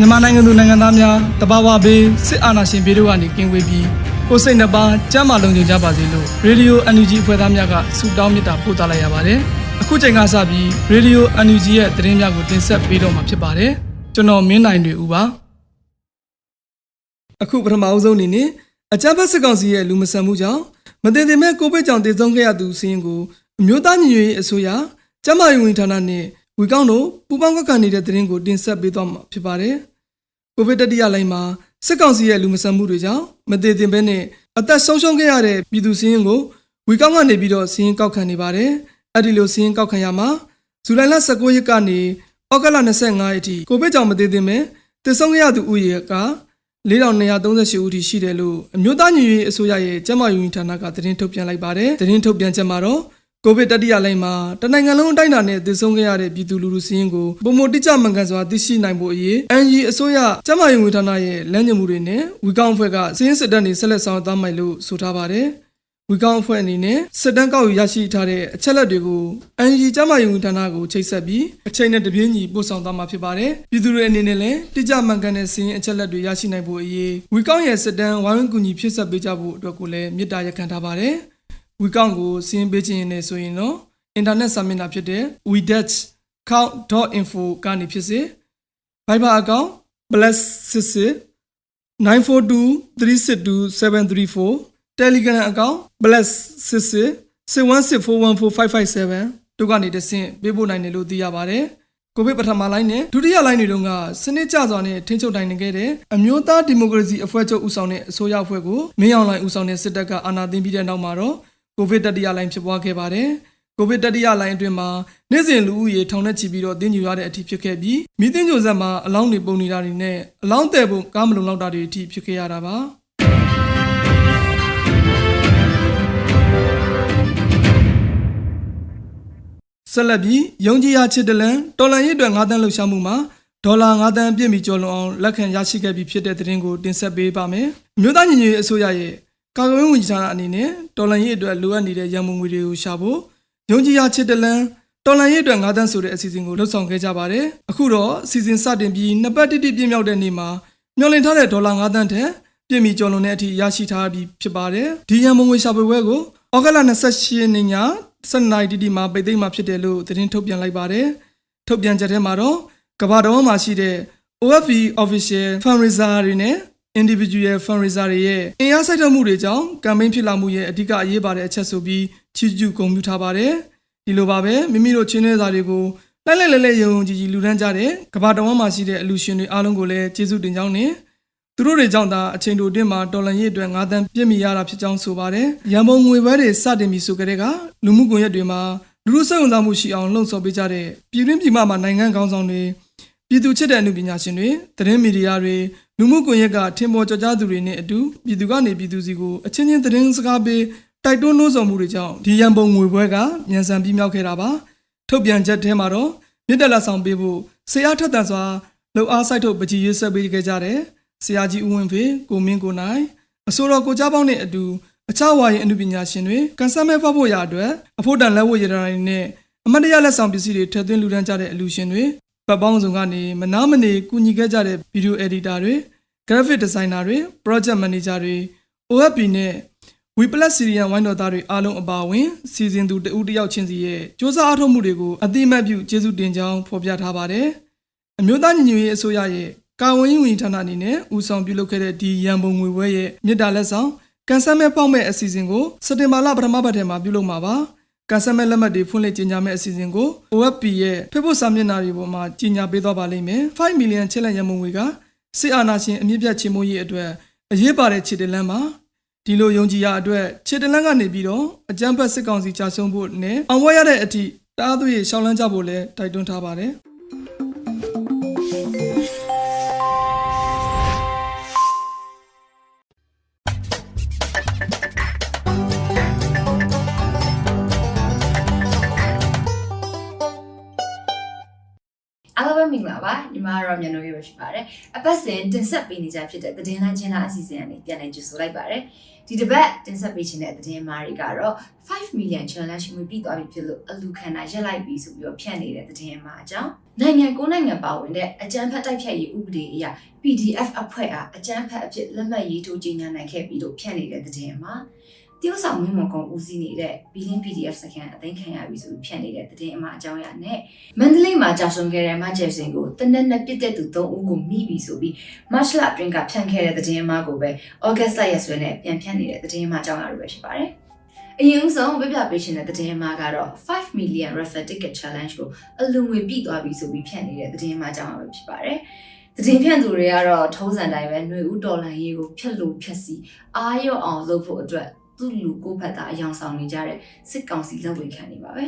မြန်မာနိုင်ငံသူနိုင်ငံသားများတဘာဝဘေးစစ်အာဏာရှင်ပြည်တို့ကနေကင်းဝေးပြီးကိုယ်စိတ်နှပါကျမ်းမာလုံးကြကြပါစေလို့ရေဒီယို NUG အဖွဲ့သားများကဆုတောင်းမေတ္တာပို့သလိုက်ရပါတယ်။အခုချိန်ကစပြီးရေဒီယို NUG ရဲ့သတင်းများကိုတင်ဆက်ပေးတော့မှာဖြစ်ပါတယ်။ကျွန်တော်မင်းနိုင်တွေဦးပါ။အခုပထမအဆုံးအနေနဲ့အကြမ်းဖက်စစ်ကောင်စီရဲ့လူမဆန်မှုကြောင့်မတည်တည်မဲ့ကိုဗစ်ကြောင့်တည်ဆုံးခဲ့ရသူစီးရင်ကိုအမျိုးသားညီညွတ်ရေးအစိုးရကျန်းမာရေးဝန်ကြီးဌာနနဲ့ဝီကောင်းတို့ပူပေါင်းကကန်နေတဲ့သတင်းကိုတင်ဆက်ပေးသွားမှာဖြစ်ပါတယ်။ ကိုဗစ်တတိယလိုင်းမှာစစ်ကောင်စီရဲ့လူမဆန်မှုတွေကြောင့်မတည်တင်ဘဲနဲ့အသက်ဆုံးရှုံးခဲ့ရတဲ့ပြည်သူစည်းရင်းကိုဝီကောင်းကနေပြီးတော့စည်းရင်းကောက်ခံနေပါတယ်။အဲ့ဒီလိုစည်းရင်းကောက်ခံရမှာဇူလိုင်လ19ရက်ကနေဩဂတ်လ25ရက်ထိကိုဗစ်ကြောင့်မတည်တင်မဲ့တည်ဆုံးခဲ့ရသူဦးရေက4238ဦးထိရှိတယ်လို့အမျိုးသားညီညွတ်ရေးအစိုးရရဲ့ကျန်းမာရေးဝန်ကြီးဌာနကသတင်းထုတ်ပြန်လိုက်ပါတယ်။သတင်းထုတ်ပြန်ချက်မှာတော့ ကိုဗစ်တတိယလိုင်းမှာတနိုင်ငံလုံးအတိုင်းအတာနဲ့သေဆုံးခဲ့ရတဲ့ပြည်သူလူထုစည်းရင်းကိုပုံမတိကျမှန်ကန်စွာသိရှိနိုင်ဖို့အရေး NG အစိုးရကျန်းမာရေးဝန်ဌာနရဲ့လမ်းညွှန်မှုတွေနဲ့ဝီကောင်းအဖွဲ့ကစည်းရင်းစစ်တမ်းတွေဆက်လက်ဆောင်သွားမယ်လို့ဆိုထားပါတယ်။ဝီကောင်းအဖွဲ့အနေနဲ့စစ်တမ်းကောက်ယူရရှိထားတဲ့အချက်လက်တွေကို NG ကျန်းမာရေးဝန်ဌာနကိုချိတ်ဆက်ပြီးအချိန်နဲ့တပြေးညီပို့ဆောင်သွားမှာဖြစ်ပါတယ်။ပြည်သူတွေအနေနဲ့လည်းတိကျမှန်ကန်တဲ့စည်းရင်းအချက်လက်တွေရရှိနိုင်ဖို့အရေးဝီကောင်းရဲ့စစ်တမ်းဝိုင်းဝန်းကူညီဖြစ်ဆက်ပေးကြဖို့အတွက်ကိုလည်းမြစ်တာရက်ခံထားပါတယ်။ ဝီကောင်းကိုစည်းရင်းပေးခြင်းနဲ့ဆိုရင်တော့အင်တာနက်စာမျက်နှာဖြစ်တဲ့ widget.count.info ကနေဖြစ်စေ Viber account +66 942362734 Telegram account +66 6164145557တို့ကနေတဆင့်ပေးပို့နိုင်တယ်လို့သိရပါတယ်။ကိုဗစ်ပထမလိုင်းနဲ့ဒုတိယလိုင်းတွေတုန်းကစနစ်ကျစွာနဲ့ထိန်းချုပ်နိုင်နေခဲ့တဲ့အမျိုးသားဒီမိုကရေစီအဖွဲ့ချုပ်ဦးဆောင်တဲ့အစိုးရအဖွဲ့ကိုမင်းအောင်လှိုင်ဦးဆောင်တဲ့စစ်တပ်ကအာဏာသိမ်းပြီးတဲ့နောက်မှာတော့ ကိုဗစ်တတိယလိုင်းဖြစ်ပွားခဲ့ပါတယ်။ကိုဗစ်တတိယလိုင်းအတွင်းမှာနေ့စဉ်လူဦးရေထောင်နဲ့ချီပြီးတော့တင်းကျူရတဲ့အထိဖြစ်ခဲ့ပြီးမိသင်းကြိုဆက်မှာအလောင်းတွေပုံနေတာတွေနဲ့အလောင်းတဲ့ပုံကားမလုံလောက်တာတွေအထိဖြစ်ခဲ့ရတာပါဆက်လက်ပြီးယုံကြည်ရာချစ်တလန်တော်လန်ရစ်အတွက်9တန်းလှုပ်ရှားမှုမှာဒေါ်လာ9တန်းပြည့်မီကျော်လွန်အောင်လက်ခံရရှိခဲ့ပြီးဖြစ်တဲ့သတင်းကိုတင်ဆက်ပေးပါမယ်။မြို့သားညီညွတ်ရေးအစိုးရရဲ့ ကာကွယ်ရေးဝန်ကြီးဌာနအနေနဲ့တော်လန်ရေးအတွက်လိုအပ်နေတဲ့ရန်ပုံငွေတွေကိုရှာဖို့ယုံကြည်ရာချစ်တလန်တော်လန်ရေးအတွက်9တန်းဆိုတဲ့အစီအစဉ်ကိုလှုပ်ဆောင်ခဲ့ကြပါတယ်။အခုတော့အစီအစဉ်စတင်ပြီးနှစ်ပတ်တိတိပြည့်မြောက်တဲ့နေ့မှာမျှော်လင့်ထားတဲ့ဒေါ်လာ9တန်းထက်ပြည့်မီကျော်လွန်တဲ့အထိရရှိထားပြီးဖြစ်ပါတယ်။ဒီရန်ပုံငွေရှာဖွေပွဲကိုဩဂတ်လ28ရက်နေ့ည7နာရီတိတိမှာပိတ်သိမ်းမှာဖြစ်တယ်လို့သတင်းထုတ်ပြန်လိုက်ပါတယ်။ထုတ်ပြန်ချက်ထဲမှာတော့ကမ္ဘာတော်မှာရှိတဲ့ OFV official fundraiser တွေနဲ့ individual fundraiser တွေရဲ့အင်အားစိုက်ထုတ်မှုတွေကြောင့် campaign ဖြစ်လာမှုရဲ့အဓိကအရေးပါတဲ့အချက်ဆိုပြီးချီးကျူးဂုဏ်ပြုထားပါတယ်။ဒီလိုပါပဲမိမိတို့ချင်းနှဲစာတွေကိုလိုက်လိုက်လဲလဲယုံကြည်ကြည်လူတန်းကြတဲ့ကမ္ဘာတော်မှာရှိတဲ့အလူရှင်တွေအားလုံးကိုလည်းကျေးဇူးတင်ကြောင်းနဲ့သူတို့တွေကြောင့်သာအချိန်တိုအတွင်းမှာတော်လန်ရေးအတွက်ငါးတန်းပြည့်မီရတာဖြစ်ကြောင်းဆိုပါတယ်။ရန်ပုံငွေပွဲတွေစတင်ပြီးဆိုကြတဲ့ကလူမှုကွန်ရက်တွေမှာလူလူစိတ်ဝင်စားမှုရှိအောင်လှုံ့ဆော်ပေးကြတဲ့ပြည်တွင်းပြည်ပမှာနိုင်ငံခေါင်းဆောင်တွေပြည်သူချစ်တဲ့အမှုပညာရှင်တွေသတင်းမီဒီယာတွေ လူမှုကွန်ရက်ကထင်ပေါ်ကျော်ကြားသူတွေနဲ့အတူပြည်သူကနေပြည်သူစီကိုအချင်းချင်းသတင်းစကားပေးတိုက်တွန်းနှိုးဆော်မှုတွေကြောင့်ဒီရန်ပုံငွေပွဲကမြန်ဆန်ပြီးမြောက်ခဲ့တာပါထုတ်ပြန်ချက်ထဲမှာတော့မြစ်တက်လက်ဆောင်ပေးဖို့ဆရာထက်တန်စွာလှုပ်အားစိုက်ထုတ်ပကြီးရေးဆက်ပေးခဲ့ကြတယ်ဆရာကြီးဦးဝင်းဖေကိုမင်းကိုနိုင်အစိုးရကိုကြားပေါင်းနဲ့အတူအခြားဝါရင်အမှုပညာရှင်တွေကန်ဆယ်မဲဖောက်ဖို့ရအတွက်အဖို့တန်လက်ဝတ်ရတနာတွေနဲ့အမတ်တရားလက်ဆောင်ပစ္စည်းတွေထည့်သွင်းလူဒန်းကြတဲ့အလူရှင်တွေ ပတ်ပေါင်းစုံကနေမနာမနေကူညီခဲ့ကြတဲ့ဗီဒီယိုအက်ဒီတာတွေ graphic designer တွေ project manager တွေ OFP နဲ့ We Plus Syrian ဝိုင်းတော်သားတွေအားလုံးအပါအဝင်စီစဉ်သူတဦးတစ်ယောက်ချင်းစီရဲ့စ조사အားထုတ်မှုတွေကိုအတိအမှတ်ပြုကျေးဇူးတင်ကြောင်းဖော်ပြထားပါတယ်။အမျိုးသားညီညွတ်ရေးအစိုးရရဲ့ကာဝင်းဝင်ဌာနအနေနဲ့ဦးဆောင်ပြုလုပ်ခဲ့တဲ့ဒီရန်ပုံငွေပွဲရဲ့မြစ်တာလက်ဆောင်ကန်ဆယ်မဲ့ပေါက်မဲ့အစီအစဉ်ကိုစက်တင်ဘာလပထမပတ်ထဲမှာပြုလုပ်မှာပါ။ ကန်ဆယ်မဲ့လက်မှတ်တွေဖွင့်လှစ်ကြေညာမဲ့အစီအစဉ်ကို OFP ရဲ့ Facebook စာမျက်နှာတွေပေါ်မှာကြေညာပေးသွားပါလိမ့်မယ်။5 million ချစ်လက်ရန်ပုံငွေကစစ်အာဏာရှင်အမြင့်ပြတ်ချေမှုရေးအတွက်အရေးပါတဲ့ခြေတလန်းမှာဒီလိုယုံကြည်ရအတွက်ခြေတလန်းကနေပြီးတော့အကြမ်းဖက်စစ်ကောင်စီကြာဆုံးဖို့နဲ့အောင်ဝဲရတဲ့အထိတားသွေးရှောင်းလန်းကြဖို့လည်းတိုက်တွန်းထားပါတယ်။။ ကတော့မြန်လို့ရပါရှိပါတယ်။အပတ်စဉ်တင်ဆက်ပေးနေကြဖြစ်တဲ့သတင်းလိုက်ချင်းလားအစီအစဉ်ကနေပြန်လည်ကြိုဆိုလိုက်ပါတယ်။ဒီတစ်ပတ်တင်ဆက်ပေးခြင်းတဲ့သတင်းမားတွေကတော့5 million challenge ငွေပြီးသွားပြီဖြစ်လို့အလူခန္ဓာရက်လိုက်ပြီဆိုပြီးတော့ဖြန့်နေတဲ့သတင်းမားအကြောင်းနိုင်ငံကိုနိုင်ငံပါဝင်တဲ့အကြမ်းဖက်တိုက်ဖြတ်ရေးဥပဒေအရ PDF အဖွဲ့အားအကြမ်းဖက်အဖြစ်လက်မှတ်ရေးထိုးကြေညာနိုင်ခဲ့ပြီးလို့ဖြန့်နေတဲ့သတင်းမား တရုတ်ဆောင်မင်းမကုံဦးစီးနေတဲ့ဘီလင်း PDF စကန်အသိခံရပြီဆိုပြီးဖြန့်နေတဲ့သတင်းအမှားအကြောင်းအရာနဲ့မန္တလေးမှာကြာဆုံးခဲ့တဲ့မဂျယ်စင်ကိုတနက်နဲ့ပြစ်တဲ့သူ၃ဦးကိုမိပြီဆိုပြီးမတ်လအတွင်းကဖြန့်ခဲ့တဲ့သတင်းအမှားကိုပဲဩဂတ်လရက်စွဲနဲ့ပြန်ဖြန့်နေတဲ့သတင်းအမှားအကြောင်းအရာတွေပဲဖြစ်ပါတယ်။အရင်ဆုံးပြပြပေးရှင်တဲ့သတင်းအမှားကတော့5 million refer ticket challenge ကိုအလူငွေပြည့်သွားပြီဆိုပြီးဖြန့်နေတဲ့သတင်းအမှားအကြောင်းအရာပဲဖြစ်ပါတယ်။သတင်းဖြန့်သူတွေကတော့ထုံးစံတိုင်းပဲຫນွေဦးတော်လန်ရေးကိုဖျက်လို့ဖျက်စီအာရုံအောင်လုပ်ဖို့အတွက် သူ့လူကိုဖက်သားအယောင်ဆောင်နေကြတဲ့စစ်ကောင်စီလက်ဝေခံနေပါပဲ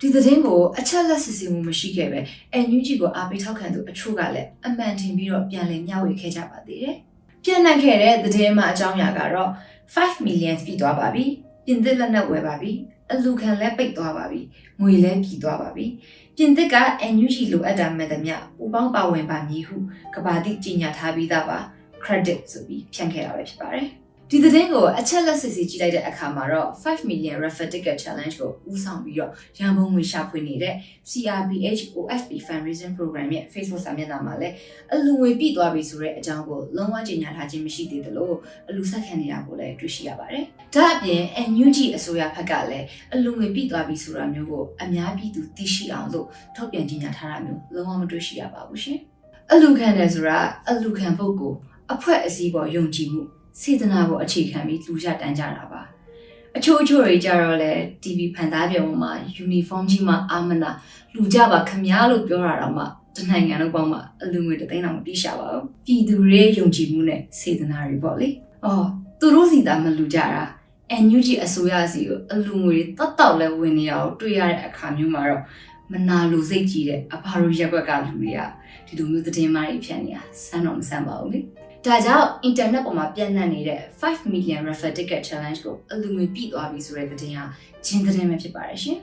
ဒီသတင်းကိုအချက်လက်စစ်ဆေးမှုမရှိခဲ့ပဲအန်ယူဂျီကိုအားပေးထောက်ခံသူအချို့ကလည်းအမှန်တင်ပြီးတော့ပြန်လည်မျှဝေခဲ့ကြပါသေးတယ်ပြန်နိုင်ခဲ့တဲ့သတင်းမှအကြောင်းအရာကတော့5 million ပြည့်သွားပါပြီပြင်သစ်လက်နက်ဝယ်ပါပြီအလူခံလည်းပိတ်သွားပါပြီငွေလည်းပြည်သွားပါပြီပြင်သစ်က NUG လိုအပ်တာမဲ့သမျှပူပေါင်းပါဝင်ပါမည်ဟုကဘာတိကြီးညာထားပြီးသားပါ credit ဆိုပြီးဖြန့်ခဲ့တာပဲဖြစ်ပါတယ် ဒီသတင်းကိုအချက်လက်စစ်စစ်ကြည့်လိုက်တဲ့အခါမှာတော့5 million refer ticket challenge ကိုဦးဆောင်ပြီးတော့ရန်ပုံငွေရှာဖွေနေတဲ့ CRPH OFP fundraising program ရဲ့ Facebook စာမျက်နှာမှာလည်းအလူငွေပြည့်သွားပြီဆိုတဲ့အကြောင်းကိုလုံးဝကြေညာထားခြင်းမရှိသေးသလိုအလူဆက်ခံနေတာကိုလည်းတွေ့ရှိရပါတယ်။ဒါအပြင် NUG အစိုးရဘက်ကလည်းအလူငွေပြည့်သွားပြီဆိုတာမျိုးကိုအများပြည်သူသိရှိအောင်လို့ထုတ်ပြန်ကြေညာထားတာမျိုးလုံးဝမတွေ့ရှိရပါဘူးရှင်။အလူခံတယ်ဆိုတာအလူခံပုဂ္ဂိုလ်အဖွဲ့အစည်းပေါ်ယုံကြည်မှု စေတနာကိုအခြေခံပြီးလူကြတန်းကြတာပါအချို့အချို့တွေကြတော့လေ TV ဖန်သားပြုံမှာ uniform ကြီးမှာအာမနာလူကြပါခမားလို့ပြောတာတော့မှတနိုင်ငံလုံးပေါင်းမှာအလူငွေတသိန်းတော့မပြရှာပါဘူးပြည်သူတွေယုံကြည်မှုနဲ့စေတနာတွေပေါ့လေအော်သူတို့စီသာမလူကြတာ NUG အစိုးရစီကိုအလူငွေတတ်တော့လဲဝင်နေရအောင်တွေ့ရတဲ့အခါမျိုးမှာတော့မနာလူစိတ်ကြီးတဲ့အဘာလို့ရက်ွက်ကလူတွေကဒီလိုမျိုးသတင်းမားတွေဖြန့်နေတာစမ်းတော့မစမ်းပါဘူးလေ ဒါကြောင့်အင်တာနက်ပေါ်မှာပြန့်နှံ့နေတဲ့5 million refer ticket challenge ကိုအလူငွေပြည့်သွားပြီဆိုတဲ့သတင်းဟာဂျင်းသတင်းပဲဖြစ်ပါတယ်ရှင်။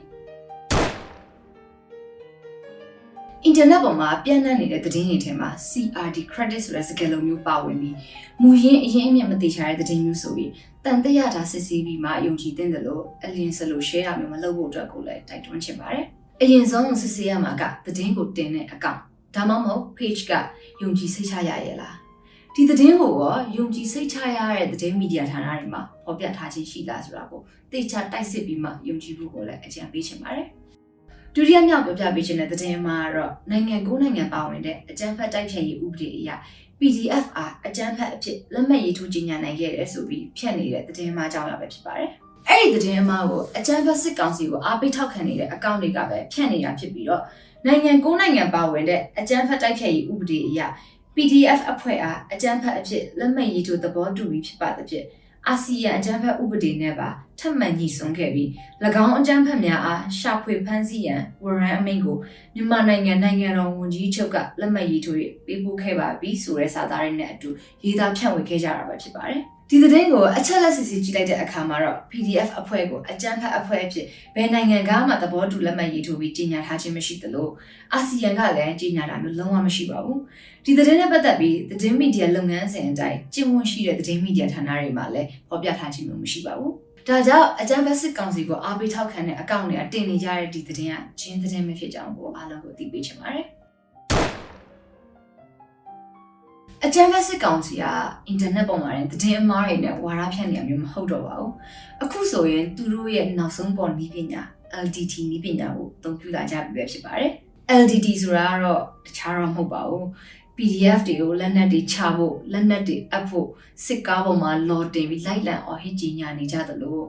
အင်တာနက်ပေါ်မှာပြန့်နှံ့နေတဲ့သတင်းတွေထဲမှာ CRD credit ဆိုတဲ့စကားလုံးမျိုးပါဝင်ပြီးမူရင်းအရင်အမြတ်မသိချတဲ့သတင်းမျိုးဆိုပြီးတန်တရားတာစစ်ဆေးပြီးမှယုံကြည်တဲ့လို့အလင်းစလို့ share တာမျိုးမလုပ်ဖို့အတွက်ကိုလည်းတိုက်တွန်းချင်ပါတယ်။အရင်ဆုံးစစ်ဆေးရမှာကသတင်းကိုတင်တဲ့အကောင့်ဒါမှမဟုတ် page ကယုံကြည်စိတ်ချရရဲ့လား ဒီသတင်းကိုရောယုံကြည်စိတ်ချရတဲ့သတင်းမီဒီယာဌာနတွေမှာဖော်ပြထားခြင်းရှိလားဆိုတာကိုသိချတိုက်စစ်ပြီးမှယုံကြည်ဖို့ကိုလည်းအကြံပေးချင်ပါတယ်။ဒုတိယမြောက်ပြပြပေးခြင်းတဲ့သတင်းမှာတော့နိုင်ငံကိုနိုင်ငံပါဝင်တဲ့အကြမ်းဖက်တိုက်ဖျက်ရေးဥပဒေအရ PDF အားအကြမ်းဖက်အဖြစ်လက်မှတ်ရေးထိုးကြေညာနိုင်ခဲ့တယ်ဆိုပြီးဖြန့်နေတဲ့သတင်းမှာအကြောင်းအရာပဲဖြစ်ပါတယ်။အဲ့ဒီသတင်းအမှားကိုအကြမ်းဖက်စစ်ကောင်စီကိုအားပေးထောက်ခံနေတဲ့အကောင့်တွေကပဲဖြန့်နေတာဖြစ်ပြီးတော့နိုင်ငံကိုနိုင်ငံပါဝင်တဲ့အကြမ်းဖက်တိုက်ဖျက်ရေးဥပဒေအရ PDF အဖွဲ့အားအကြမ်းဖက်အဖြစ်လက်မှတ်ရေးထိုးသဘောတူပြီးဖြစ်ပါသဖြင့်အာဆီယံအကြမ်းဖက်ဥပဒေနဲ့ပါထပ်မံညှိစွန်းခဲ့ပြီး၎င်းအကြမ်းဖက်များအားရှာဖွေဖမ်းဆီးရန်ဝရန်အမိန့်ကိုမြန်မာနိုင်ငံနိုင်ငံတော်ဝန်ကြီးချုပ်ကလက်မှတ်ရေးထိုးပေးပို့ခဲ့ပါပြီဆိုတဲ့စာသားတွေနဲ့အတူရေးသားဖြန့်ဝေခဲ့ကြတာပဲဖြစ်ပါတယ်။ ဒီသတင်းကိုအချက်လက်စစ်စစ်ကြည့်လိုက်တဲ့အခါမှာတော့ PDF အဖွဲ့ကိုအကြမ်းဖက်အဖွဲ့အဖြစ်ဘယ်နိုင်ငံကမှသဘောတူလက်မှတ်ရေးထိုးပြီးကြေညာထားခြင်းမရှိသလိုအာဆီယံကလည်းကြေညာတာမျိုးလုံးဝမရှိပါဘူး။ဒီသတင်းနဲ့ပတ်သက်ပြီးသတင်းမီဒီယာလုပ်ငန်းစဉ်အတိုင်းကျင့်ဝတ်ရှိတဲ့သတင်းမီဒီယာဌာနတွေမှာလည်းဖော်ပြထားခြင်းမျိုးမရှိပါဘူး။ဒါကြောင့်အကြမ်းဖက်စစ်ကောင်စီကိုအားပေးထောက်ခံတဲ့အကောင့်တွေကတင်နေကြတဲ့ဒီသတင်းကဂျင်းသတင်းမဖြစ်ကြောင်းကိုအားလုံးကိုသိပေးချင်ပါတယ်။ အကြမ်းဖက်စစ်ကောင်စီကအင်တာနက်ပေါ်မှာတဲ့သတင်းအမှားတွေနဲ့ဝါဒဖြန့်နေရမျိုးမဟုတ်တော့ပါဘူးအခုဆိုရင်သူတို့ရဲ့နောက်ဆုံးပေါ်နည်းပညာ LDT နည်းပညာကိုအသုံးပြုလာကြပြီပဲဖြစ်ပါတယ် LDT ဆိုတာကတော့တခြားတော့မဟုတ်ပါဘူး PDF တွေကိုလက်နက်တွေချဖို့လက်နက်တွေအပ်ဖို့စစ်ကားပေါ်မှာလော်တင်ပြီးလိုက်လံအော်ဟစ်ကြီးညာနေကြသလို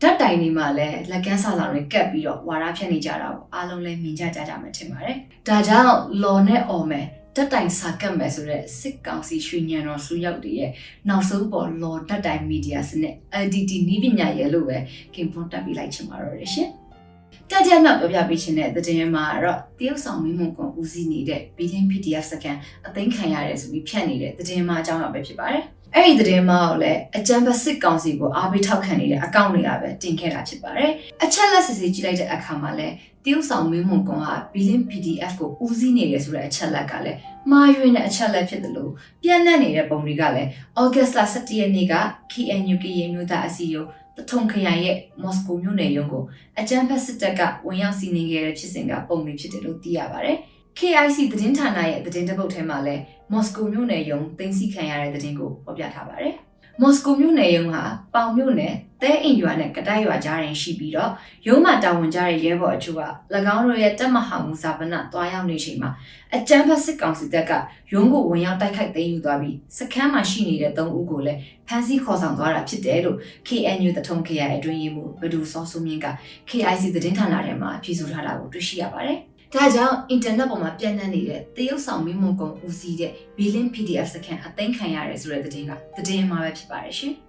ဓာတ်တိုင်တွေမှာလည်းလက်ကမ်းစာဆောင်တွေကပ်ပြီးတော့ဝါရဖြတ်နေကြတာကိုအားလုံးလည်းမြင်ကြကြကြမှထင်ပါတယ်။ဒါကြောင့်လော်နဲ့အော်မယ် ဓာတ်တိုင်စာကပ်မယ်ဆိုတဲ့စစ်ကောင်စီရွှေညံတော်စုရောက်တည်းရဲ့နောက်ဆုံးပေါ်လော်ဓာတ်တိုင်မီဒီယာစနစ် LDT နီးပညာရဲ့လို့ပဲကင်ပွန်တက်ပြီးလိုက်ချင်ပါတော့တယ်ရှင်။ကြကြမှပြောပြပေးခြင်းတဲ့တဲ့မှာတော့တရုတ်ဆောင်မင်းမုံကွန်ဦးစီးနေတဲ့ Billion PDF စကန်အသိမ်းခံရတယ်ဆိုပြီးဖြတ်နေတဲ့တဲ့မှာအကြောင်းအရာပဲဖြစ်ပါတယ်။ အဲ့ဒီသတင်းမှာကိုလည်းအကြံပတ်စစ်ကောင်စီကိုအားပေးထောက်ခံနေတဲ့အကောင့်တွေကပဲတင်ခဲ့တာဖြစ်ပါတယ်။အချက်လက်စစ်စစ်ကြည့်လိုက်တဲ့အခါမှာလည်းတရုတ်ဆောင်မင်းမုံကွန်ဟာ Billion PDF ကိုဦးစီးနေတယ်ဆိုတဲ့အချက်လက်ကလည်းမှားယွင်းတဲ့အချက်လက်ဖြစ်တယ်လို့ပြန့်နှံ့နေတဲ့ပုံတွေကလည်း August 17ရက်နေ့က KNU ကရင်မျိုးသားအစည်းအရုံးတထုံခရိုင်ရဲ့မော်စကိုမြို့နယ်ရုံးကိုအကြမ်းဖက်စစ်တပ်ကဝင်ရောက်စီးနင်းခဲ့တဲ့ဖြစ်စဉ်ကပုံတွေဖြစ်တယ်လို့သိရပါတယ်။ KIC သတင်းဌာနရဲ့သတင်းတပုတ်ထဲမှာလည်းမော်စကိုမြို့နယ်ရုံးတင်စီခံရတဲ့သတင်းကိုဖော်ပြထားပါတယ်။မော်စကိုမြို့နယ်ရုံးဟာပေါင်မြို့နယ်တဲအိမ်ရွာနဲ့ကတိုက်ရွာကြားတွင်ရှိပြီးတော့ရုံးမှတာဝန်ကျတဲ့ရဲဘော်အချို့က၎င်းတို့ရဲ့တပ်မဟာမူစာပနတွားရောက်နေချိန်မှာအကြမ်းဖက်စစ်ကောင်စီတပ်ကရုံးကိုဝင်ရောက်တိုက်ခိုက်သိမ်းယူသွားပြီးစခန်းမှာရှိနေတဲ့၃ဦးကိုလည်းဖမ်းဆီးခေါ်ဆောင်သွားတာဖြစ်တယ်လို့ KNU တထုံခရိုင်အတွင်းရေးမှူးဘဒူစောစုမြင့်က KIC သတင်းဌာနထဲမှာဖြေဆိုထားတာကိုတွေ့ရှိရပါတယ်။ ဒါကြောင့်အင်တာနက်ပေါ်မှာပြန့်နှံ့နေတဲ့တရုတ်ဆောင်မင်းမုံကုံဦးစီးတဲ့ Billion PDF စကန်အသိမ်းခံရတယ်ဆိုတဲ့သတင်းကသတင်းမှာပဲဖြစ်ပါတယ်ရှင်။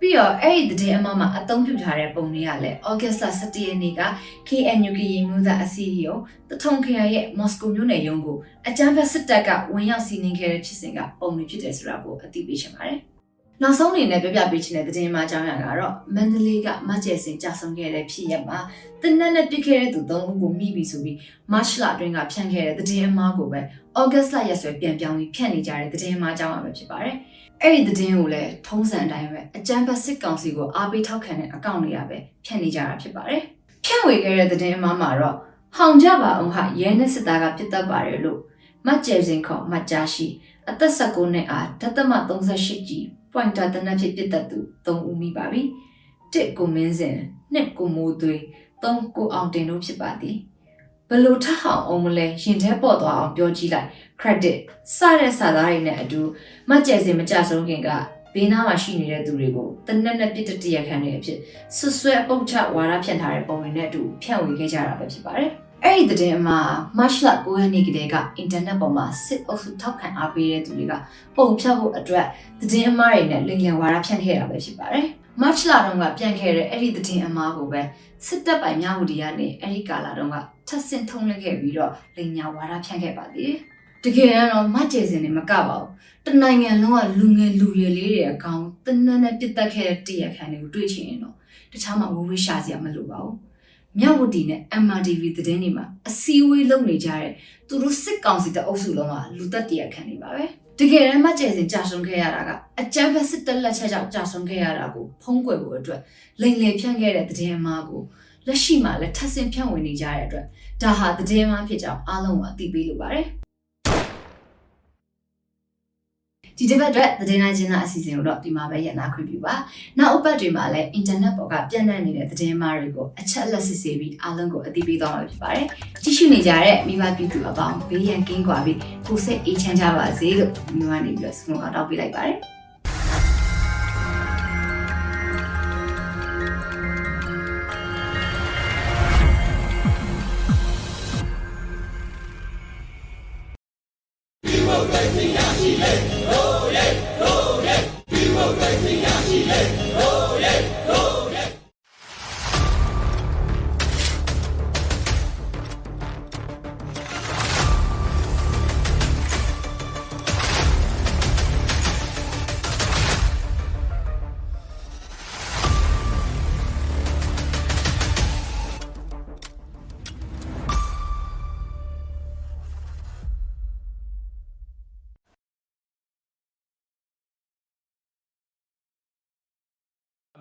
ပြီးတော့အဲ့ဒီသတင်းအမမှာအသုံးပြုထားတဲ့ပုံတွေကလည်း August 17ရက်နေ့က KNU ကရင်မျိုးသားအစည်းအရုံးတထုံခရိုင်ရဲ့မော်စကိုမြို့နယ်ရုံးကိုအကြမ်းဖက်စစ်တပ်ကဝင်ရောက်စီးနင်းခဲ့တဲ့ဖြစ်စဉ်ကပုံတွေဖြစ်တယ်ဆိုတာကိုအသိပေးချင်ပါတယ်။ နောက်ဆုံးအနေနဲ့ပြပြပေးချင်တဲ့သတင်းမှအကြောင်းအရာကတော့မန္တလေးကမတ်ကျဲစင်ကြာဆုံးခဲ့တဲ့ဖြစ်ရပ်မှာတနက်နဲ့ပြစ်ခဲ့တဲ့သူ၃ဦးကိုမိပြီဆိုပြီးမတ်လအတွင်းကဖြန့်ခဲ့တဲ့သတင်းအမှားကိုပဲဩဂတ်လရက်စွဲပြန်ပြောင်းပြီးဖြန့်နေကြတဲ့သတင်းအမှားအကြောင်းအရာပဲဖြစ်ပါတယ်။အဲ့ဒီသတင်းကိုလည်းထုံးစံအတိုင်းပဲအကြမ်းဖက်စစ်ကောင်စီကိုအားပေးထောက်ခံတဲ့အကောင့်တွေကပဲဖြန့်နေကြတာဖြစ်ပါတယ်။ဖြန့်ဝေခဲ့တဲ့သတင်းအမှားမှာတော့ဟောင်ကြပါအောင်ဟာရဲနဲ့စစ်သားကပြစ်တက်ပါတယ်လို့မတ်ကျဲစင်ခေါ်မတ်ကြားရှိအသက်16နှစ်အားဓတမ38ကြီး pointer တနက်ဖြစ်ပြတ်တတ်သူ၃ဦးမိပါပြီတစ်ကိုမင်းစင်နှစ်ကိုမိုးသွေးသုံးကိုအောင်တင်တို့ဖြစ်ပါသည်ဘလို့ထဟောင်အောင်မလဲရင်ထဲပေါ်သွားအောင်ပြောကြည့်လိုက် credit စတဲ့စာသားတွေနဲ့အတူမကြဲစင်မကြဆုံးခင်ကဘေးနားမှာရှိနေတဲ့သူတွေကိုတနက်နဲ့ပြစ်တတရခံနေအဖြစ်ဆွဆွဲအပုတ်ချဝါဒဖြန့်ထားတဲ့ပုံတွေနဲ့အတူဖြန့်ဝေခဲ့ကြတာပဲဖြစ်ပါတယ် အဲ့ဒီတဲ့မှာ March လ9ရက်နေ့ကတည်းကအင်တာနက်ပေါ်မှာစစ်အုပ်စုထောက်ခံအားပေးတဲ့သူတွေကပုံဖြတ်ဖို့အတွက်သတင်းအမှားတွေနဲ့လိမ်လည်ဝါဒဖြန့်ခဲ့တာပဲဖြစ်ပါတယ်။ March လတုန်းကပြန်ခဲ့တဲ့အဲ့ဒီသတင်းအမှားကိုပဲစစ်တပ်ပိုင်များဝတီကနေအဲ့ဒီကာလာတုန်းကထပ်ဆင့်ထုံးလွှင့်ခဲ့ပြီးတော့လိမ်ညာဝါဒဖြန့်ခဲ့ပါသေးတယ်။တကယ်တော့မကျေစင်နေမကပါဘူး။တနိုင်ငံလုံးကလူငယ်လူရွယ်လေးတွေအကောင်တနက်နဲ့ပြစ်တက်ခဲ့တဲ့တရခန်တွေကိုတွေ့ချင်ရင်တော့တခြားမှဝဝရှာစရာမလိုပါဘူး။ မြဝတီနဲ့ MRTV သတင်းတွေမှာအစည်းအဝေးလုပ်နေကြတဲ့သူတို့စစ်ကောင်စီတဲ့အုပ်စုလုံးကလူသက်တရခံနေပါပဲတကယ်တမ်းမကျဲစင်ကြာဆုံးခဲ့ရတာကအကြမ်းဖက်စစ်တပ်လက်ချက်ကြောင့်ကြာဆုံးခဲ့ရတာကိုဖုံးကွယ်ဖို့အတွက်လိန်လေဖြန့်ခဲ့တဲ့သတင်းအမှားကိုလက်ရှိမှာလည်းထပ်ဆင့်ဖြန့်ဝေနေကြတဲ့အတွက်ဒါဟာသတင်းအမှားဖြစ်ကြောင်းအားလုံးကအသိပေးလိုပါတယ် ဒီတစ်ပတ်အတွက်သတင်းနိုင်ချင်းအစီအစဉ်ကိုတော့ဒီမှာပဲရနာခွင့်ပြုပါနောက်အပတ်တွေမှာလည်း internet ပေါ်ကပြန့်နှံ့နေတဲ့သတင်းမှားတွေကိုအချက်အလက်စစ်ဆေးပြီးအားလုံးကိုအသိပေးသွားမှာဖြစ်ပါတယ်ကြည့်ရှုနေကြတဲ့မိဘပြည်သူအပေါင်းဘေးရန်ကင်းကွာပြီးကိုယ်စိတ်အေးချမ်းကြပါစေလို့မြို့ကနေပြီးတော့ဆုမတောင်းပေးလိုက်ပါတယ်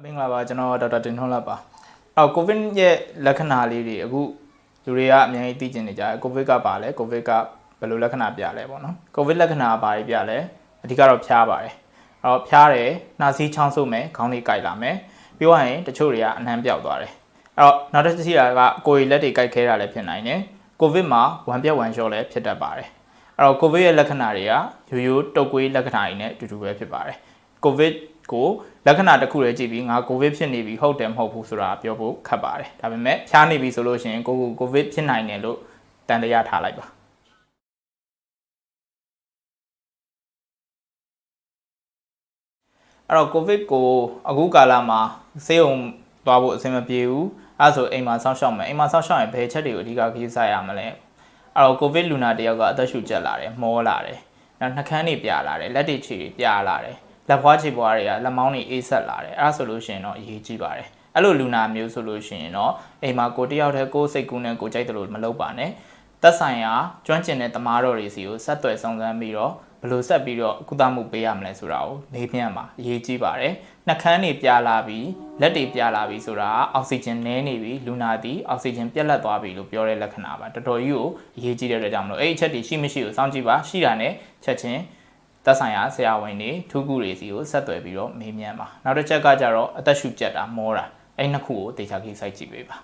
မင်္ဂလာပါကျွန်တော်ဒေါက်တာတင်ထွန်းလတ်ပါအော်ကိုဗစ်ရဲ့လက္ခဏာလေးတွေအခုလူတွေကအများကြီးသိကျင်နေကြတယ်ကိုဗစ်ကပါလဲကိုဗစ်ကဘယ်လိုလက္ခဏာပြလဲပေါ့နော်ကိုဗစ်လက္ခဏာဘာတွေပြလဲအဓိကတော့ဖျားပါတယ်အဲ့တော့ဖျားတယ်နှာစေးချောင်းဆိုးမယ်ခေါင်းလေးကိုက်လာမယ်ပြီးသွားရင်တချို့တွေကအနှမ်းပြောက်သွားတယ်အဲ့တော့နောက်တစ်ချီတာကကိုယ်ရည်လက်တွေကိုက်ခဲတာလည်းဖြစ်နိုင်တယ်ကိုဗစ်မှာဝမ်ပြက်ဝမ်လျှော့လည်းဖြစ်တတ်ပါတယ်အဲ့တော့ကိုဗစ်ရဲ့လက္ခဏာတွေကရိုးရိုးတုပ်ကွေးလက္ခဏာတွေနဲ့အတူတူပဲဖြစ်ပါတယ်ကိုဗစ် ကိုလက္ခဏာတစ်ခုလည်းကြည့်ပြီးငါကိုဗစ်ဖြစ်နေပြီဟုတ်တယ်မဟုတ်ဘူးဆိုတာပြောဖို့ခက်ပါတယ်ဒါပေမဲ့ဖျားနေပြီဆိုလို့ရှိရင်ကိုကိုကိုဗစ်ဖြစ်နိုင်တယ်လို့တန်တရားထားလိုက်ပါအဲ့တော့ကိုဗစ်ကိုအခုကာလမှာဆေးရုံသွားဖို့အဆင်မပြေဘူးအဲ့ဆိုအိမ်မှာစောင့်ရှောက်မယ်အိမ်မှာစောင့်ရှောက်ရင်ဘယ်ချက်တွေကိုအဓိကကြီးစားရမလဲအဲ့တော့ကိုဗစ်လူနာတယောက်ကအသက်ရှူကျက်လာတယ်မောလာတယ်နောက်နှာခမ်းတွေပြလာတယ်လက်တွေခြေတွေပြလာတယ် လက်ဖွားခြေဖွားတွေကလက်မောင်းတွေအေးဆက်လာတယ်အဲ့ဒါဆိုလို့ရှိရင်တော့အရေးကြီးပါတယ်အဲ့လိုလူနာမျိုးဆိုလို့ရှိရင်တော့အိမ်မှာကိုတယောက်တည်းကိုယ်စိတ်ကူးနဲ့ကိုကြိုက်တယ်လို့မလုပ်ပါနဲ့သက်ဆိုင်ရာကျွမ်းကျင်တဲ့တမားတော်တွေစီကိုဆက်သွယ်ဆောင်စမ်းပြီးတော့ဘယ်လိုဆက်ပြီးတော့ကုသမှုပေးရမလဲဆိုတာကိုမေးမြန်းပါအရေးကြီးပါတယ်နှာခမ်းတွေပြလာပြီးလက်တွေပြလာပြီးဆိုတာအောက်ဆီဂျင်နည်းနေပြီလူနာသည်အောက်ဆီဂျင်ပြတ်လက်သွားပြီလို့ပြောတဲ့လက္ခဏာပါတော်တော်ကြီးကိုအရေးကြီးတဲ့အတွက်ကြောင့်မလို့အဲ့အချက်တွေရှိမရှိကိုစောင့်ကြည့်ပါရှိတာနဲ့ချက်ချင်း သက်ဆိုင်ရာဆရာဝန်တွေထူးကူတွေစီကိုဆက်သွယ်ပြီးတော့မေးမြန်းပါနောက်တစ်ချက်ကကြတော့အသက်ရှူကျက်တာမောတာအဲ့နှစ်ခုကိုတေချာကြီးစိုက်ကြည့်ပေးပါ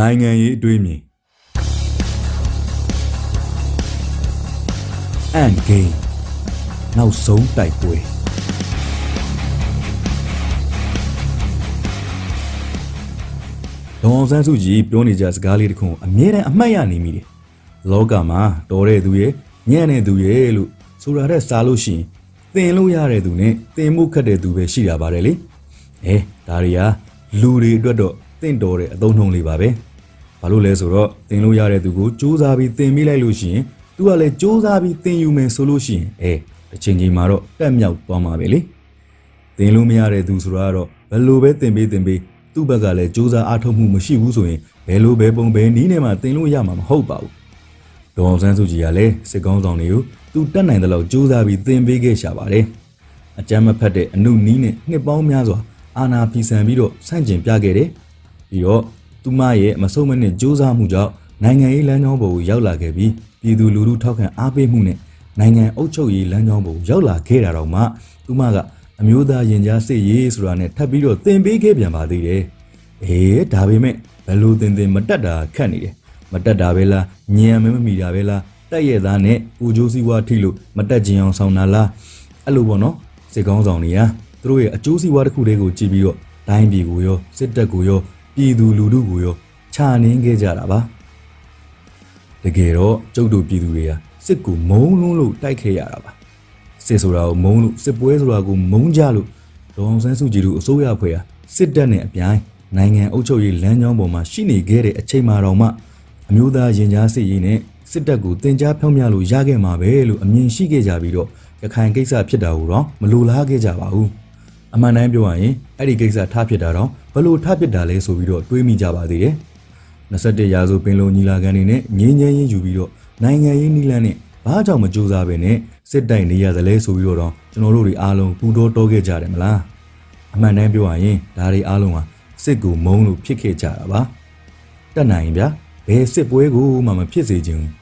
နိုင်ငံရေးအတွေးမြင်အန်ဂိမ်းနောက်ဆုံးတိုက်ပွဲဒေါအောင်ဆန်းစုကြည်ပြောနေကြစကားလေးတစ်ခုအမြဲတမ်းအမှတ်ရနေမိတယ်လောကမှာတော်တဲ့သူရဲ့ညံ့တဲ့သူရဲ့လို့ဆိုတာတဲ့စားလို့ရှိရင်သင်လို့ရတဲ့သူနဲ့သင်မှုခတ်တဲ့သူပဲရှိတာပါတယ်လေအဲဒါတွေဟာလူတွေအတွက်တော့ တင့်တော်တဲ့အသုံးနှုန်းလေးပါပဲဘာလို့လဲဆိုတော့သင်လို့ရတဲ့သူကိုစူးစမ်းပြီးသင်မိလိုက်လို့ရှိရင်သူကလည်းစူးစမ်းပြီးသင်ယူမယ်ဆိုလို့ရှိရင်အဲတစ်ချိန်ချိန်မှာတော့တက်မြောက်သွားမှာပဲလေသင်လို့မရတဲ့သူဆိုတာကတော့ဘယ်လိုပဲသင်ပေးသင်ပေးသူ့ဘက်ကလည်းစူးစမ်းအားထုတ်မှုမရှိဘူးဆိုရင်ဘယ်လိုပဲပုံပဲနီးနေမှသင်လို့ရမှာမဟုတ်ပါဘူးဒေါအောင်ဆန်းစုကြည်ကလည်းစစ်ကောင်းဆောင်တွေကိုသူတက်နိုင်တဲ့လောက်စူးစမ်းပြီးသင်ပေးခဲ့ရှာပါတယ်အကြမ်းမဖက်တဲ့အနုနီးနဲ့နှစ်ပေါင်းများစွာအာနာဖီဆန်ပြီးတော့ဆန့်ကျင်ပြခဲ့တယ် ပြီးတော့သူမရဲ့မဆုံးမနစ်စူးစမ်းမှုကြောင့်နိုင်ငံရေးလမ်းကြောင်းပေါ်ကိုရောက်လာခဲ့ပြီးပြည်သူလူထုထောက်ခံအားပေးမှုနဲ့နိုင်ငံအုပ်ချုပ်ရေးလမ်းကြောင်းပေါ်ကိုရောက်လာခဲ့တာတော့မှသူမကအမျိုးသားရင်ကြားစစ်ရေးဆိုတာနဲ့ထပ်ပြီးတော့သင်ပေးခဲ့ပြန်ပါသေးတယ်အေးဒါပေမဲ့ဘယ်လိုသင်သင်မတက်တာခက်နေတယ်မတက်တာပဲလားညံမမမီတာပဲလားတက်ရဲ့သားနဲ့ပူဂျိုးစည်းဝါးထိလို့မတက်ကြင်အောင်ဆောင်တာလားအဲ့လိုပေါ့နော်စစ်ကောင်းဆောင်တွေကသူတို့ရဲ့အကျိုးစီးပွားတစ်ခုတည်းကိုကြည့်ပြီးတော့တိုင်းပြည်ကိုရောစစ်တပ်ကိုရော ပြည်သူလူထုကိုရောခြာနှင်းခဲ့ကြတာပါတကယ်တော့ကျုပ်တို့ပြည်သူတွေကစစ်ကိုမုံလုံးလို့တိုက်ခဲ့ရတာပါစစ်ဆိုတာကိုမုံလို့စစ်ပွဲဆိုတာကိုမုံကြလို့ဒေါအောင်ဆန်းစုကြည်တို့အစိုးရဖွဲ့ဟာစစ်တပ်နဲ့အပြိုင်နိုင်ငံအုပ်ချုပ်ရေးလမ်းကြောင်းပေါ်မှာရှိနေခဲ့တဲ့အချိန်မှတော့မှအမျိုးသားရင်ကြားစစ်ရေးနဲ့စစ်တပ်ကိုတင် जा ဖြောင်းမြလို့ရခဲ့မှာပဲလို့အမြင်ရှိခဲ့ကြပြီးတော့ရခိုင်ကိစ္စဖြစ်တာကိုတော့မလိုလားခဲ့ကြပါဘူး အမှန်တမ်းပြောရရင်အဲ့ဒီကိစ္စထားဖြစ်တာတော့ဘလို့ထားဖြစ်တာလဲဆိုပြီးတော့တွေးမိကြပါသေးတယ်21ရာစုပင်လုံညီလာခံနေနဲ့ငင်းငင်းရင်းယူပြီးတော့နိုင်ငံရေးနီလန်းနဲ့ဘာကြောင့်မကြိုးစားပဲနဲ့စစ်တိုင်နေရသလဲဆိုပြီးတော့ကျွန်တော်တို့တွေအားလုံးပူတော်တောခဲ့ကြတယ်မလားအမှန်တမ်းပြောရရင်ဒါတွေအားလုံးဟာစစ်ကိုမုန်းလို့ဖြစ်ခဲ့ကြတာပါတက်နိုင်ဗျာဘယ်စစ်ပွဲကိုမှမဖြစ်စေချင်ဘူး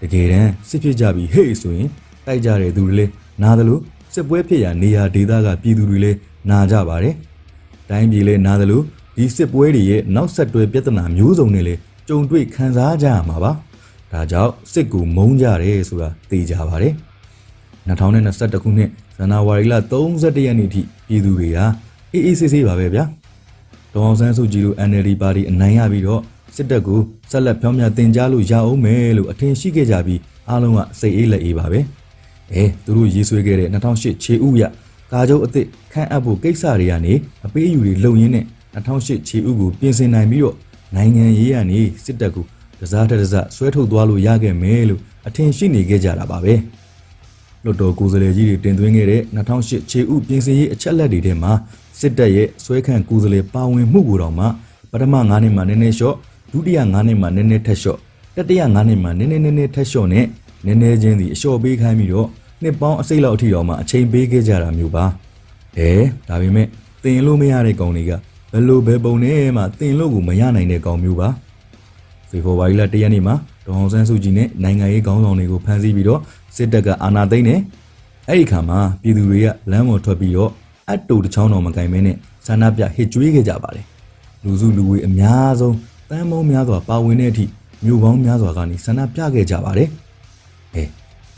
တကယ်တမ်းစစ်ဖြစ်ကြပြီဟေ့ဆိုရင်တိုက်ကြတဲ့သူတွေလည်းနားသလိုစစ်ပွဲဖြစ်ရာနေရာဒေသကပြည်သူတွေလည်း နာကြပါတယ်တိုင်းပြည်လည်းနားသလိုဒီစစ်ပွဲတွေရဲ့နောက်ဆက်တွဲပြဿနာမျိုးစုံတွေလည်းကြုံတွေ့ခံစားကြရမှာပါဒါကြောင့်စစ်ကူမုန်းကြတယ်ဆိုတာသိကြပါတယ်2021ခုနှစ်ဇန်နဝါရီလ31ရက်နေ့ထိပြည်သူတွေဟာအေးအေးဆေးဆေးပါပဲဗျာဒေါအောင်ဆန်းစုကြည်တို့ NLD ပါတီအနိုင်ရပြီးတော့စစ်တပ်ကိုဆက်လက်ဖြောင်းမြတင်ကြားလို့ရအောင်မယ်လို့အထင်ရှိခဲ့ကြပြီးအားလုံးကစိတ်အေးလက်အေးပါပဲအဲသူတို့ရေးဆွဲခဲ့တဲ့2008ခြေဥရ ကာချုပ်အစ်စ်ခန့်အပ်ဖို့ကိစ္စတွေကနေအပေးအယူတွေလုံရင်းနဲ့2008ခြေဥကိုပြင်ဆင်နိုင်ပြီးတော့နိုင်ငံရေးကနေစစ်တပ်ကိုတစားတစားဆွဲထုတ်သွားလို့ရခဲ့မယ်လို့အထင်ရှိနေခဲ့ကြတာပါပဲလွတ်တော်ကိုယ်စားလှယ်ကြီးတွေတင်သွင်းခဲ့တဲ့2008ခြေဥပြင်ဆင်ရေးအချက်လက်တွေထဲမှာစစ်တပ်ရဲ့ဆွဲခန့်ကူစလေပါဝင်မှုကိုတော့မှပထမ9နှစ်မှာနည်းနည်းလျှော့ဒုတိယ9နှစ်မှာနည်းနည်းထက်လျှော့တတိယ9နှစ်မှာနည်းနည်းနည်းနည်းထက်လျှော့နဲ့နည်းနည်းချင်းစီအလျှော့ပေးခိုင်းပြီးတော့ နှစ်ပေါင်းအစိတ်လောက်အထိတော့မှအချိန်ပေးခဲ့ကြတာမျိုးပါအဲဒါပေမဲ့တင်လို့မရတဲ့ကောင်တွေကဘယ်လိုပဲပုံနဲ့မှတင်လို့ကိုမရနိုင်တဲ့ကောင်မျိုးပါဖေဖော်ဝါရီလ၁ရက်နေ့မှာဒေါအောင်ဆန်းစုကြည်နဲ့နိုင်ငံရေးခေါင်းဆောင်တွေကိုဖမ်းဆီးပြီးတော့စစ်တပ်ကအာဏာသိမ်းတယ်အဲ့ဒီခါမှာပြည်သူတွေကလမ်းပေါ်ထွက်ပြီးတော့အတ်တူတစ်ချောင်းတော်မကင်မဲနဲ့ဆန္ဒပြဟစ်ကြွေးခဲ့ကြပါတယ်လူစုလူဝေးအများဆုံးတန်းမောင်းများစွာပါဝင်တဲ့အထိမြို့ပေါင်းများစွာကနေဆန္ဒပြခဲ့ကြပါတယ်အဲ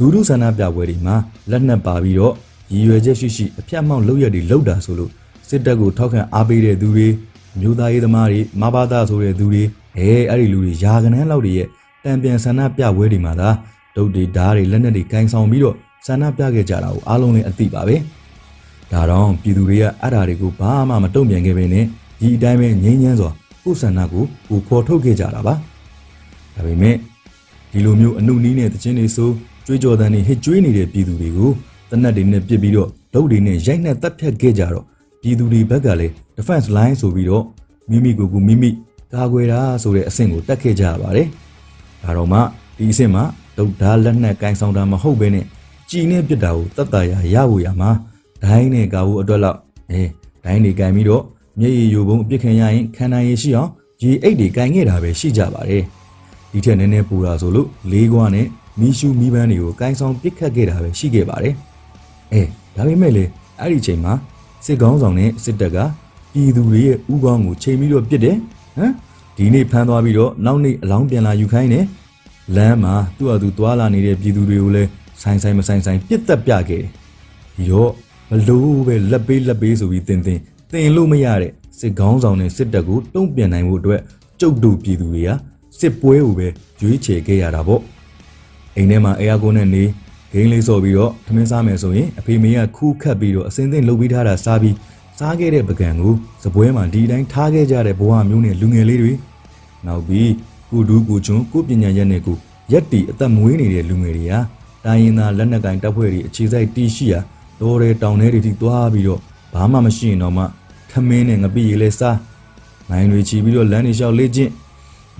လူလူဆန္ဒပြပွဲတွေမှာလက်နက်ပါပြီးတော့ရည်ရွယ်ချက်ရှိရှိအပြတ်မောက်လုပ်ရတွေလုပ်တာဆိုလို့စစ်တပ်ကိုထောက်ခံအားပေးတဲ့သူတွေမျိုးသားရေးသမားတွေမဘာသာဆိုတဲ့သူတွေအဲအဲ့ဒီလူတွေယာကနန်းလောက်တွေရဲ့တံပြန်ဆန္ဒပြပွဲတွေမှာသာဒုတ်တွေဓားတွေလက်နက်တွေကင်ဆောင်ပြီးတော့ဆန္ဒပြခဲ့ကြတာကိုအားလုံးလည်းအသိပါပဲဒါတော့ပြည်သူတွေကအဲ့ဓာတွေကိုဘာမှမတုံ့ပြန်ခဲ့ဘဲနဲ့ဒီအတိုင်းပဲငြိမ်းချမ်းစွာကိုယ်ဆန္ဒကိုကိုဖော်ထုတ်ခဲ့ကြတာပါဒါပေမဲ့ဒီလိုမျိုးအနုနီးနဲ့တခြင်းတွေဆို ကြွေးကြော်တန်းတွေဟစ်ကြွေးနေတဲ့ပြည်သူတွေကိုတနက်တွေနဲ့ပစ်ပြီးတော့ဒုတ်တွေနဲ့ရိုက်နှက်တပ်ဖြတ်ခဲ့ကြတော့ပြည်သူတွေဘက်ကလည်း defense line ဆိုပြီးတော့မိမိကိုယ်ကိုမိမိကာကွယ်တာဆိုတဲ့အဆင့်ကိုတက်ခဲ့ကြရပါတယ်ဒါတော့မှဒီအဆင့်မှာဒုတ်ဓာလက်နက်ကင်ဆောင်တာမဟုတ်ဘဲနဲ့ကြည်နဲ့ပြစ်တာကိုတတ်တာရရဖို့ရမှာဒိုင်းနဲ့ကာဖို့အတွက်လောက်အဲဒိုင်းတွေကင်ပြီးတော့မျက်ရည်ယိုပုံအပြစ်ခံရရင်ခန္ဓာရည်ရှိအောင်ရေအိတ်တွေကင်ခဲ့တာပဲရှိကြပါတယ်ဒီထက်နည်းနည်းပူတာဆိုလို့လေးကွာနဲ့ မီးရှူမီးပန်းတွေကိုကင်ဆောင်ပစ်ခတ်ခဲ့တာပဲရှိခဲ့ပါတယ်အဲဒါပေမဲ့လေအဲ့ဒီချိန်မှာစစ်ကောင်းဆောင်နဲ့စစ်တပ်ကပြည်သူတွေရဲ့ဥကောင်းကိုချိန်ပြီးတော့ပစ်တယ်ဟမ်ဒီနေ့ဖမ်းသွားပြီးတော့နောက်နေ့အလောင်းပြန်လာယူခိုင်းတယ်လမ်းမှာသူ့အတူသွာလာနေတဲ့ပြည်သူတွေကိုလည်းဆိုင်ဆိုင်မဆိုင်ဆိုင်ပြစ်တက်ပြခဲ့တယ်ဒီတော့ဘလို့ပဲလက်ပေးလက်ပေးဆိုပြီးတင်တင်တင်လို့မရတဲ့စစ်ကောင်းဆောင်နဲ့စစ်တပ်ကိုတုံ့ပြန်နိုင်ဖို့အတွက်ကြုတ်တူပြည်သူတွေကစစ်ပွဲကိုပဲရွေးချယ်ခဲ့ရတာပေါ့ အိမ်ထဲမှာအေယာကွန်နဲ့နေဂိမ်းလေးစော်ပြီးတော့ထမင်းစားမယ်ဆိုရင်အဖေမေကခူးခတ်ပြီးတော့အစင်းသင်းလုပ်ပြီးထားတာစားပြီးစားခဲ့တဲ့ပကံကိုစပွဲမှာဒီတိုင်းထားခဲ့ကြတဲ့ဘဝမျိုးနဲ့လူငယ်လေးတွေနောက်ပြီးကုဒူးကုချွန်းကိုပညာရက်နဲ့ကိုရက်တီအသက်မွေးနေတဲ့လူငယ်တွေဟာတိုင်းရင်းသားလက်နက်ကင်တပ်ဖွဲ့တွေအခြေစိုက်တီးရှိရာတော်ရဲတောင်ထဲတွေထိသွားပြီးတော့ဘာမှမရှိရင်တော့မှခမင်းနဲ့ငပိရီလဲစားနိုင်တွေချီပြီးတော့လမ်းတွေလျှောက်လေ့ကျင့်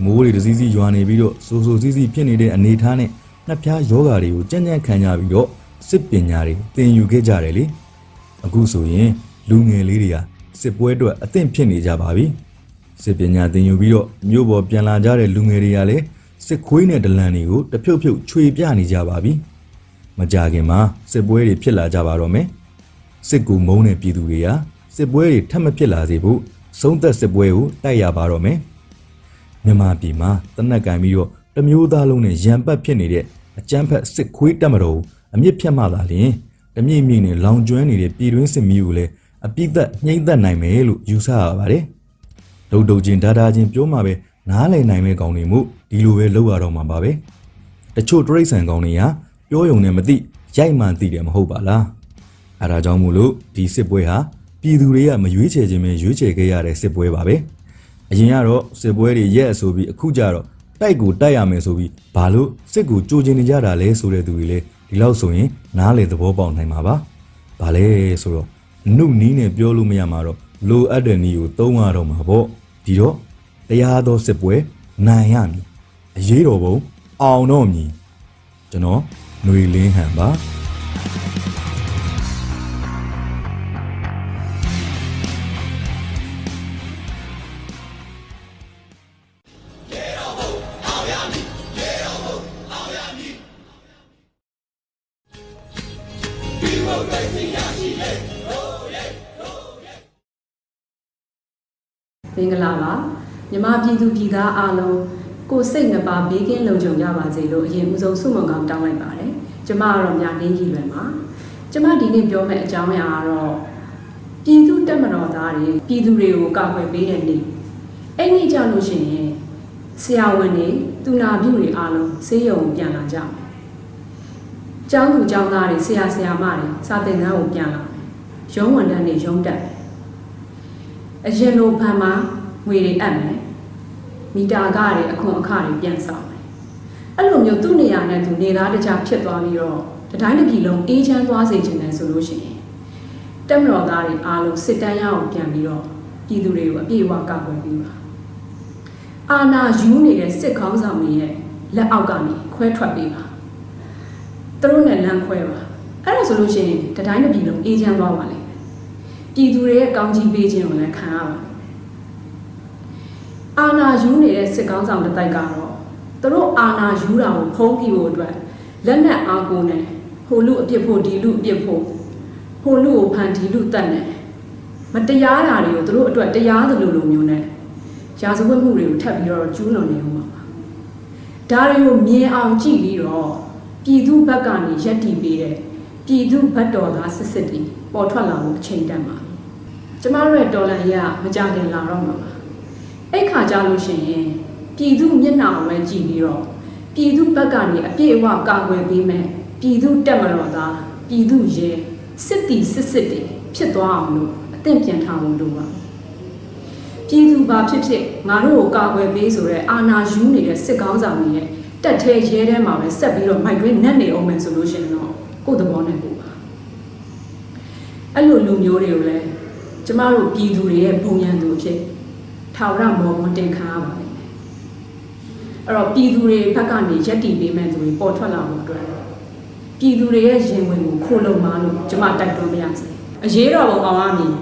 မိုးတွေတစည်းစည်းရွာနေပြီးတော့စိုးစိုးစည်းစည်းဖြစ်နေတဲ့အနေအထားနဲ့ နှစ်ပြားယောဂါတွေကိုကြမ်းကြမ်းခံကြပြီးတော့စစ်ပညာတွေသင်ယူခဲ့ကြတယ်လေအခုဆိုရင်လူငယ်လေးတွေကစစ်ပွဲအတွက်အသင့်ဖြစ်နေကြပါပြီစစ်ပညာသင်ယူပြီးတော့မြို့ပေါ်ပြန်လာကြတဲ့လူငယ်တွေကလည်းစစ်ခွေးနဲ့ဒလန်တွေကိုတဖြုတ်ဖြုတ်ခြွေပြနေကြပါပြီမကြခင်မှာစစ်ပွဲတွေဖြစ်လာကြပါတော့မယ်စစ်ကူမုန်းတဲ့ပြည်သူတွေကစစ်ပွဲတွေထပ်မဖြစ်လာစေဖို့ဆုံးသက်စစ်ပွဲကိုတိုက်ရပါတော့မယ်မြန်မာပြည်မှာတနက်ကင်ပြီးတော့တမျိုးသားလုံးနဲ့ရံပတ်ဖြစ်နေတဲ့ အကြမ်းဖက်စစ်ခွေးတက်မတော်အမြင့်ဖြတ်မှသာလျှင်တမြင့်မြင့်နဲ့လောင်ကျွမ်းနေတဲ့ပြည်တွင်းစစ်မီးကိုလည်းအပြစ်သက်နှိမ့်သက်နိုင်မယ်လို့ယူဆရပါတယ်။ဒုတ်ဒုတ်ချင်းဒါဒါချင်းပြောမှပဲနားလည်နိုင်မဲ့ကောင်တွေမှုဒီလိုပဲလုပ်ရတော့မှာပါပဲ။တချို့တရိတ်ဆန်ကောင်တွေကပြောယုံနဲ့မသိရိုက်မှန်သိတယ်မဟုတ်ပါလား။အဲဒါကြောင့်မို့လို့ဒီစစ်ပွဲဟာပြည်သူတွေကမရွေးချယ်ခြင်းပဲရွေးချယ်ခဲ့ရတဲ့စစ်ပွဲပါပဲ။အရင်ကတော့စစ်ပွဲတွေရက်အဆိုပြီးအခုကျတော့ တိုက်ကိုတိုက်ရမယ်ဆိုပြီးဘာလို့စစ်ကိုကြိုကျင်နေကြတာလဲဆိုတဲ့သူတွေလည်းဒီလောက်ဆိုရင်နားလေသဘောပေါက်နိုင်မှာပါ။ဘာလဲဆိုတော့နှုတ်နီးနဲ့ပြောလို့မရမှာတော့လိုအပ်တဲ့နီးကိုသုံးရတော့မှာပေါ့။ဒီတော့တရားသောစစ်ပွဲနိုင်ရမည်။အရေးတော်ပုံအောင်တော့မည်။ကျွန်တော်ຫນွေလင်းဟန်ပါ။ မင်္ဂလာပါမြမပြည်သူပြည်သားအားလုံးကိုယ်စိတ်နှပါဘေးကင်းလုံခြုံကြပါစေလို့အရင်ဦးဆုံးဆုမွန်ကောင်းတောင်းလိုက်ပါတယ်ကျမကတော့မြနင်းကြီးလွယ်ပါကျမဒီနေ့ပြောမယ့်အကြောင်းအရာကတော့ပြည်သူတက်မတော်သားတွေပြည်သူတွေကိုကာကွယ်ပေးတဲ့နေ့အဲ့ဒီကြောင့်လို့ရှိရင်ဆရာဝန်တွေသူနာပြုတွေအားလုံးဆေးရုံပြန်လာကြမယ်ကျောင်းသူကျောင်းသားတွေဆရာဆရာမတွေစာသင်ခန်းကိုပြန်လာမယ်ရုံးဝန်ထမ်းတွေရုံးတက်မယ် အရင်လိုဖန်မှာငွေတွေအပ်မယ်မီတာကတွေအခွန်အခတွေပြန်ဆောင်မယ်အဲ့လိုမျိုးသူ့နေရာနဲ့သူနေသားတခြားဖြစ်သွားပြီးတော့တတိုင်းတစ်ပြည်လုံးအေးချမ်းသွားစေချင်တယ်ဆိုလို့ရှိရင်တက်မတော်သားတွေအားလုံးစစ်တမ်းရအောင်ပြန်ပြီးတော့ပြည်သူတွေကိုအပြည့်အဝကာကွယ်ပေးပါအာနာယူနေတဲ့စစ်ခေါင်းဆောင်တွေရဲ့လက်အောက်ကနေခွဲထွက်ပေးပါသူတို့နဲ့လမ်းခွဲပါအဲ့ဒါဆိုလို့ရှိရင်တတိုင်းတစ်ပြည်လုံးအေးချမ်းသွားပါလိမ့်မယ် ပြည်သူတွေရဲ့ကောင်းချီးပေးခြင်းကိုလည်းခံရပါလိမ့်မယ်အာနာယူနေတဲ့စစ်ကောင်းဆောင်တစ်တိုက်ကတော့သူတို့အာနာယူတာကိုဖုံးပြဖို့အတွက်လက်နက်အားကိုနဲ့ဟိုလူအပြစ်ဖို့ဒီလူအပြစ်ဖို့ဟိုလူကိုဖန်ဒီလူတတ်နေမတရားတာတွေကိုသူတို့အတွက်တရားသလိုလိုမျိုးနဲ့ရာဇဝတ်မှုတွေကိုထပ်ပြီးတော့ကျူးလွန်နေအောင်ပါဒါတွေကိုမြင်အောင်ကြည့်ပြီးတော့ပြည်သူဘက်ကနေရက်တီပေးတဲ့ပြည်သူဘက်တော်သားစစ်စစ်တွေပေါ်ထွက်လာဖို့အချိန်တန်ပါပြီ ကျမတို့ရဲ့တော်လန်ရမကြခင်လာတော့မှာပါအဲ့ခါကြလို့ရှိရင်ပြည်သူမျက်နှာကိုပဲကြည့်ပြီးတော့ပြည်သူဘက်ကနေအပြည့်အဝကာကွယ်ပေးမယ်ပြည်သူတက်မတော်သားပြည်သူရဲစစ်တီစစ်စစ်တွေဖြစ်သွားအောင်လို့အသင့်ပြန်ထားဖို့လိုပါပြည်သူဘာဖြစ်ဖြစ်ငါတို့ကိုကာကွယ်ပေးဆိုရဲအာနာယူနေတဲ့စစ်ကောင်းဆောင်တွေရဲ့တက်သေးရဲထဲမှာပဲဆက်ပြီးတော့မိုက်တွင်းနဲ့နေအောင်မယ်ဆိုလို့ရှိရင်တော့ကိုယ့်သဘောနဲ့ကိုယ်ပါအဲ့လိုလူမျိုးတွေကိုလည်း ကျမတို့ပြည်သူတွေရဲ့ဘုံရန်သူအဖြစ်ထာဝရမော်မွန်တင်ခံရပါလိမ့်မယ်အဲ့တော့ပြည်သူတွေဘက်ကနေရက်တီပေးမဲ့သူတွေပေါ်ထွက်လာဖို့အတွက်ပြည်သူတွေရဲ့ရင်ဝင်ကိုခိုးလုံပါလို့ကျမတိုက်တွန်းပါရစေအရေးတော်ပုံအောင်ရမည်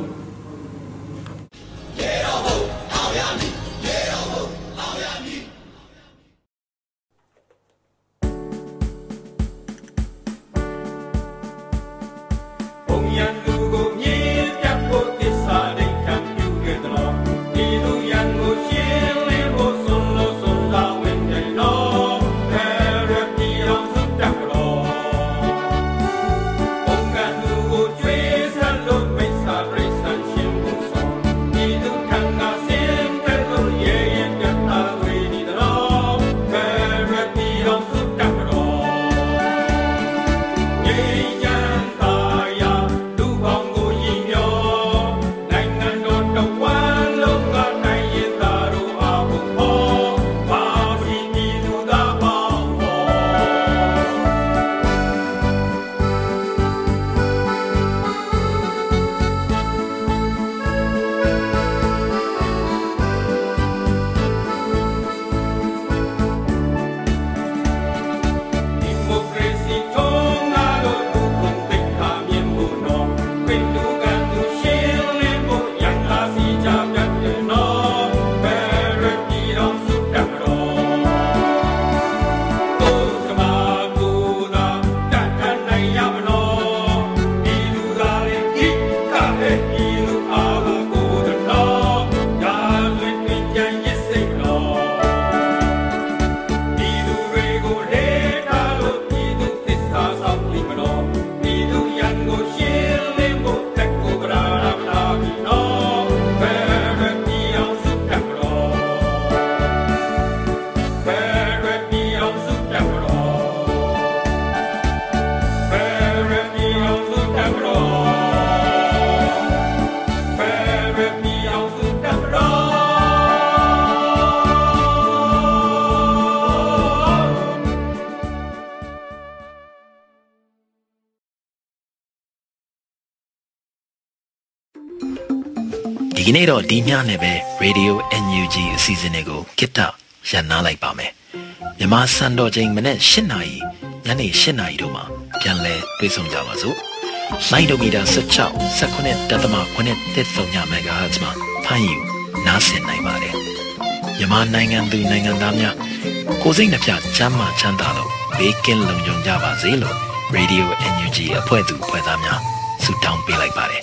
ဒီကနေ့တော့ဒီညနဲ့ပဲ Radio NUG အစီအစဉ်လေးကိုကိတ္တရန်နာလိုက်ပါမယ်မြန်မာစံတော်ချိန်မနေ့၈နာရီညနေ၈နာရီတို့မှာပြန်လည်တွေ့ဆုံကြပါစို့လိုင်းဒိုမီတာ16 19တက်သမ9တက်3ည MHz မှာဖမ်းယူနားဆင်နိုင်ပါတယ်မြန်မာနိုင်ငံသူနိုင်ငံသားများကိုယ်စိတ်နှပြချမ်းမာချမ်းသာလို့ဘေးကင်းလုံခြုံကြပါစေလို့ Radio NUG အဖွဲ့သူအဖွဲ့သားများဆုတောင်းပေးလိုက်ပါတယ်